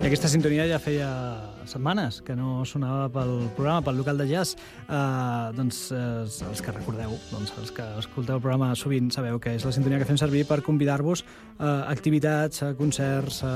I aquesta sintonia ja feia setmanes que no sonava pel programa, pel local de jazz. Uh, doncs uh, els que recordeu, doncs, els que escolteu el programa sovint sabeu que és la sintonia que fem servir per convidar-vos a activitats, a concerts, a,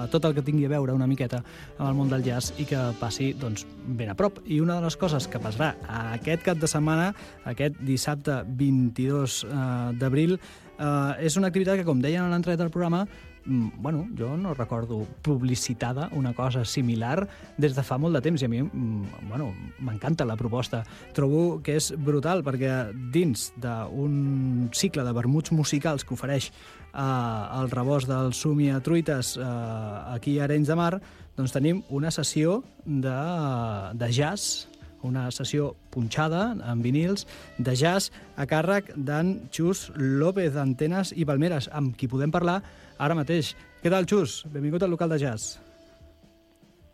a tot el que tingui a veure una miqueta amb el món del jazz i que passi doncs, ben a prop. I una de les coses que passarà aquest cap de setmana, aquest dissabte 22 uh, d'abril, uh, és una activitat que, com deien a l'entrada del programa, bueno, jo no recordo publicitada una cosa similar des de fa molt de temps i a mi mm, bueno, m'encanta la proposta. Trobo que és brutal perquè dins d'un cicle de vermuts musicals que ofereix eh, el rebost del Sumi a Truites eh, aquí a Arenys de Mar, doncs tenim una sessió de, de jazz una sessió punxada amb vinils de jazz a càrrec d'en Xus López d'Antenes i Palmeres, amb qui podem parlar ara mateix. Què tal, Xus? Benvingut al local de jazz.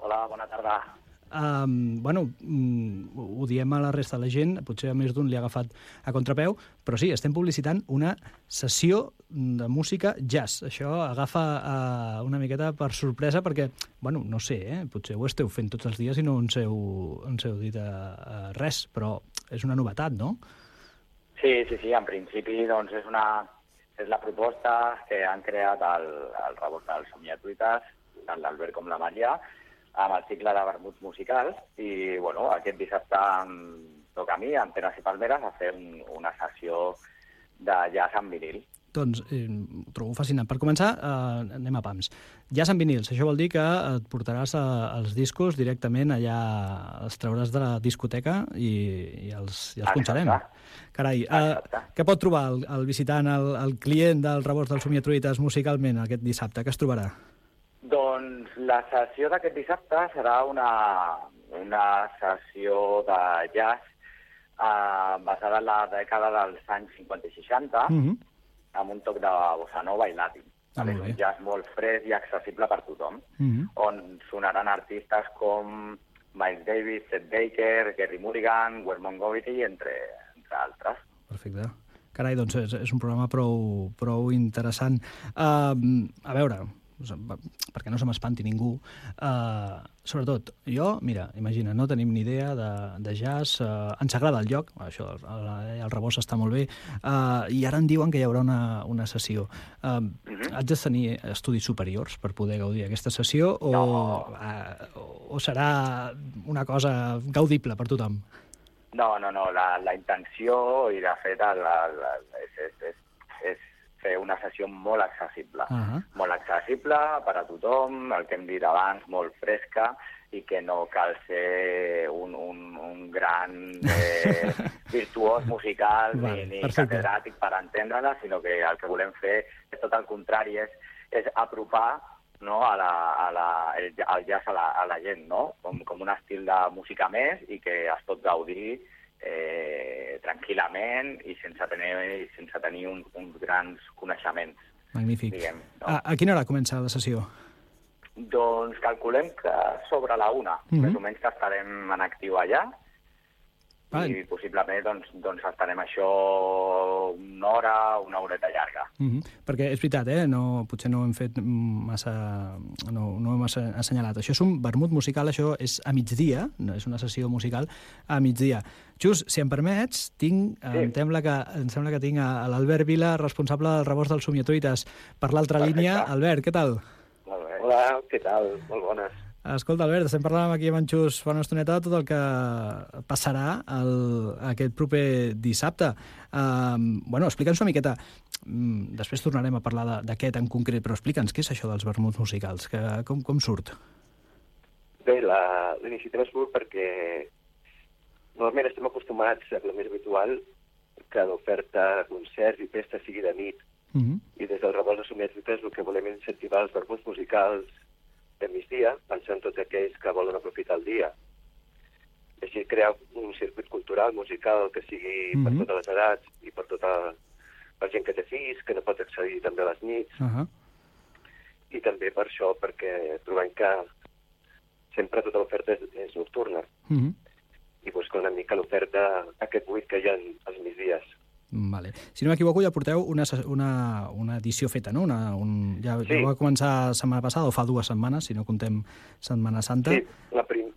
Hola, bona tarda. Um, bueno, mm, ho diem a la resta de la gent, potser a més d'un li ha agafat a contrapeu, però sí, estem publicitant una sessió de música jazz. Això agafa uh, una miqueta per sorpresa perquè, bueno, no sé, eh? potser ho esteu fent tots els dies i no ens heu, ens heu dit uh, res, però és una novetat, no? Sí, sí, sí, en principi doncs és una és la proposta que han creat el, el rebot dels somiatuites, tant l'Albert com la Maria, amb el cicle de vermuts musicals i, bueno, aquest dissabte em toca a mi, amb Tenes i Palmeres, a fer un, una sessió de jazz amb vinil. Doncs eh, ho trobo fascinant. Per començar, eh, anem a pams. Jazz amb vinils, això vol dir que et portaràs eh, els discos directament allà, els trauràs de la discoteca i, i els, i els punxarem. Carai, eh, què pot trobar el, el visitant, el, el client del rebost del Somiatruites musicalment aquest dissabte? Què es trobarà? Doncs la sessió d'aquest dissabte serà una, una sessió de jazz eh, basada en la dècada dels anys 50 i 60, Mm -hmm. amb un toc de bossa nova i latin. Ah, és un jazz molt fresc i accessible per tothom, Mm -hmm. on sonaran artistes com Miles Davis, Chet Baker, Gary Mulligan, Wes Montgomery, entre, entre altres. Perfecte. Carai, doncs és, és un programa prou, prou interessant. Uh, a veure, perquè no se m'espanti ningú, uh, sobretot, jo, mira, imagina, no tenim ni idea de, de jazz, uh, ens agrada el lloc, això, el, el rebost està molt bé, uh, i ara em diuen que hi haurà una, una sessió. Uh, mm -hmm. Haig de tenir estudis superiors per poder gaudir aquesta sessió o, No. uh, o serà una cosa gaudible per tothom? No, no, no, la, la intenció, i de fet el, el, el, és, és, és, és fer una sessió molt accessible. Uh -huh. Molt accessible per a tothom, el que hem dit abans, molt fresca, i que no cal ser un, un, un gran eh, virtuós musical Vale, ni, ni perfecte. catedràtic per entendre-la, sinó que el que volem fer és tot el contrari, és, és apropar no, a la, a la, el, el jazz a la, a la gent, no? com, com un estil de música més i que es pot gaudir eh, tranquil·lament i sense tenir, sense tenir un, uns grans coneixements, Magnífic. diguem. No? A, a quina hora comença la sessió? Doncs calculem que sobre la una, Mhm. més o menys que estarem en actiu allà, Vale. i possiblement doncs, doncs estarem això una hora, una horeta llarga. Mm -hmm. Perquè és veritat, eh? no, potser no hem fet massa... No, no hem assenyalat. Això és un vermut musical, això és a migdia, no és una sessió musical a migdia. Just, si em permets, tinc, sí. Em, sembla que, em sembla que tinc a, a l'Albert Vila, responsable del rebost dels somiatoites, per l'altra línia. Albert, què tal? Molt bé. Hola, què tal? Molt bones. Escolta, Albert, estem parlant aquí amb en Xus fa una estoneta de tot el que passarà el, aquest proper dissabte. Um, bueno, explica'ns una miqueta, um, després tornarem a parlar d'aquest en concret, però explica'ns què és això dels vermuts musicals, que, com, com surt? Bé, la, la iniciativa surt perquè normalment estem acostumats a la més habitual que l'oferta de concerts i festes sigui de nit. Uh -huh. I des del Revolt de Somiatrites el que volem incentivar els vermuts musicals de migdia, pensant tots aquells que volen aprofitar el dia. Així crear un circuit cultural, musical, que sigui mm -hmm. per mhm. totes les edats i per tota la gent que té fills, que no pot accedir també a les nits. Uh -huh. I també per això, perquè trobem que sempre tota l'oferta és, és nocturna. Mm -hmm. I busca una mica l'oferta, aquest buit que hi ha als migdies. Vale. Si no m'equivoco, ja porteu una, una, una edició feta, no? Una, un, ja, sí. ja va començar setmana passada, o fa dues setmanes, si no contem Setmana Santa. Sí, la, prim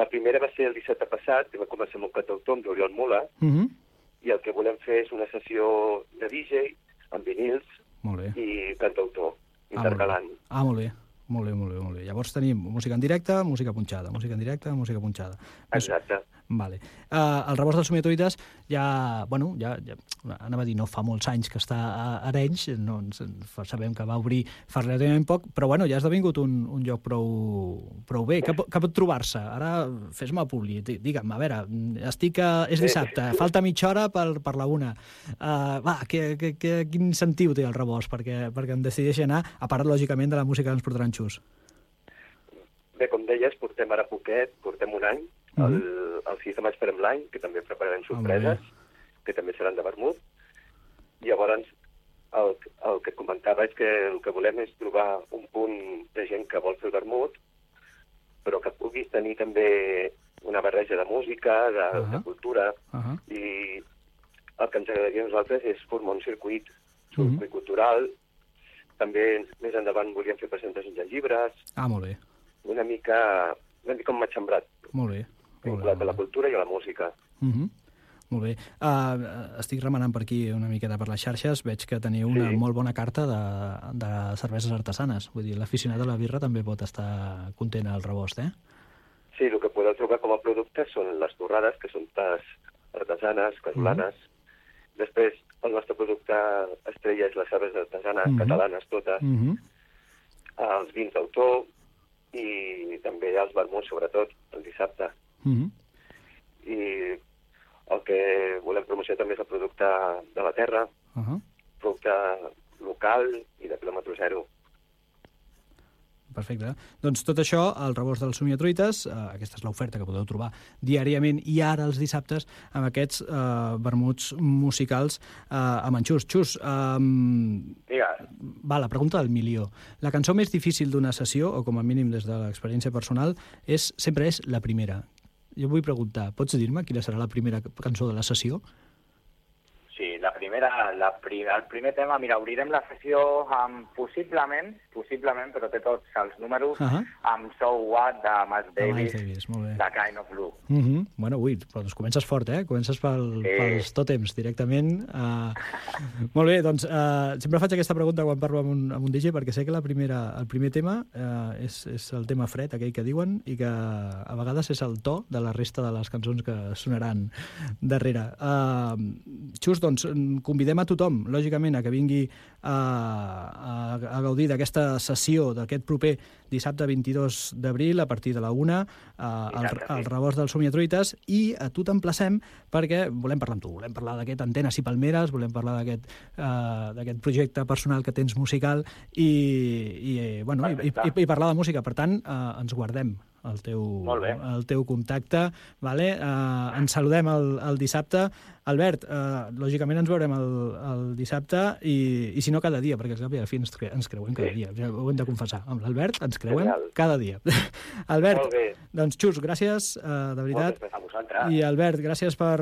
la primera va ser el dissabte passat, que va començar amb el cantautor, amb l'Oriol Mula, uh mhm. -huh. i el que volem fer és una sessió de DJ amb vinils molt bé. i cantautor, intercalant. Ah, molt bé. Molt bé, molt bé, molt bé. Llavors tenim música en directe, música punxada, música en directe, música punxada. Exacte. Vale. Uh, el rebost dels somiatoides ja, bueno, ja, ja, anava a dir, no fa molts anys que està a Arenys, no, sabem que va obrir fa relativament poc, però bueno, ja ha esdevingut un, un lloc prou, prou bé. Què, què pot trobar-se? Ara fes-me publi, digue'm, a veure, estic a, és dissabte, falta mitja hora per, per la una. Uh, va, que, que, que, quin sentiu té el rebost perquè, perquè em decideixi anar, a part, lògicament, de la música que ens portaran xus? Bé, com deies, portem ara poquet, portem un any, -huh. el, el 6 de maig farem l'any, que també prepararem sorpreses, oh, que també seran de vermut. Llavors, el, el que comentava és que el que volem és trobar un punt de gent que vol fer vermut, però que puguis tenir també una barreja de música, de, uh -huh. de cultura, uh -huh. i el que ens agradaria a nosaltres és formar un circuit, un uh -huh. circuit cultural. També més endavant volíem fer presentacions de llibres. Ah, molt bé. Una mica, una mica un matxembrat. Molt bé vinculat a la cultura i a la música. Mhm. -huh. Molt bé. Uh, estic remenant per aquí una miqueta per les xarxes. Veig que teniu una sí. molt bona carta de, de cerveses artesanes. Vull dir, l'aficionat a la birra també pot estar content al rebost, eh? Sí, el que podeu trobar com a producte són les torrades, que són tas artesanes, casolanes. Uh -huh. Després, el nostre producte estrella és les cerveses artesanes, uh -huh. catalanes totes. Uh -huh. Els vins d'autor i també els vermuts, sobretot, el dissabte. Uh -huh. I el que volem promocionar també és el producte de la terra, uh -huh. producte local i de quilòmetre zero. Perfecte. Doncs tot això, el rebost del Somiatruites, eh, aquesta és l'oferta que podeu trobar diàriament i ara els dissabtes amb aquests eh, vermuts musicals eh, amb en Xus. Xus, eh, va, la pregunta del milió. La cançó més difícil d'una sessió, o com a mínim des de l'experiència personal, és sempre és la primera jo vull preguntar, pots dir-me quina serà la primera cançó de la sessió? La primera, la, el primer tema, mira, obrirem la sessió amb, possiblement, possiblement, però té tots els números, uh -huh. amb So What de Miles Davis, Davis molt bé. de Kind of Blue. Uh -huh. Bueno, ui, doncs comences fort, eh? Comences pel, sí. pels tòtems directament. Uh, molt bé, doncs uh, sempre faig aquesta pregunta quan parlo amb un, amb un DJ perquè sé que la primera, el primer tema uh, és, és el tema fred, aquell que diuen, i que a vegades és el to de la resta de les cançons que sonaran darrere. Uh, just, doncs, convidem a tothom, lògicament, a que vingui a, a, a gaudir d'aquesta aquesta sessió d'aquest proper dissabte 22 d'abril a partir de la una al, al rebost dels Somiatruites i a tu t'emplacem perquè volem parlar amb tu, volem parlar d'aquest Antenes i Palmeres, volem parlar d'aquest uh, projecte personal que tens musical i, i, bueno, i, i, i parlar de música. Per tant, uh, ens guardem el teu, el teu contacte. Vale? Uh, ens saludem el, el dissabte. Albert, uh, lògicament ens veurem el, el dissabte i, i si no cada dia, perquè al fi ens, cre ens creuem cada sí. dia, ja ho hem de confessar. Amb l'Albert ens creuem Genial. cada dia. Albert, doncs xus, gràcies, uh, de veritat. I Albert, gràcies per,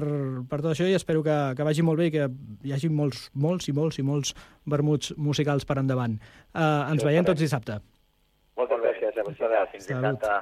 per tot això i espero que, que vagi molt bé i que hi hagi molts, molts i molts i molts vermuts musicals per endavant. Uh, ens veiem tots dissabte. Moltes gràcies. Fins dissabte.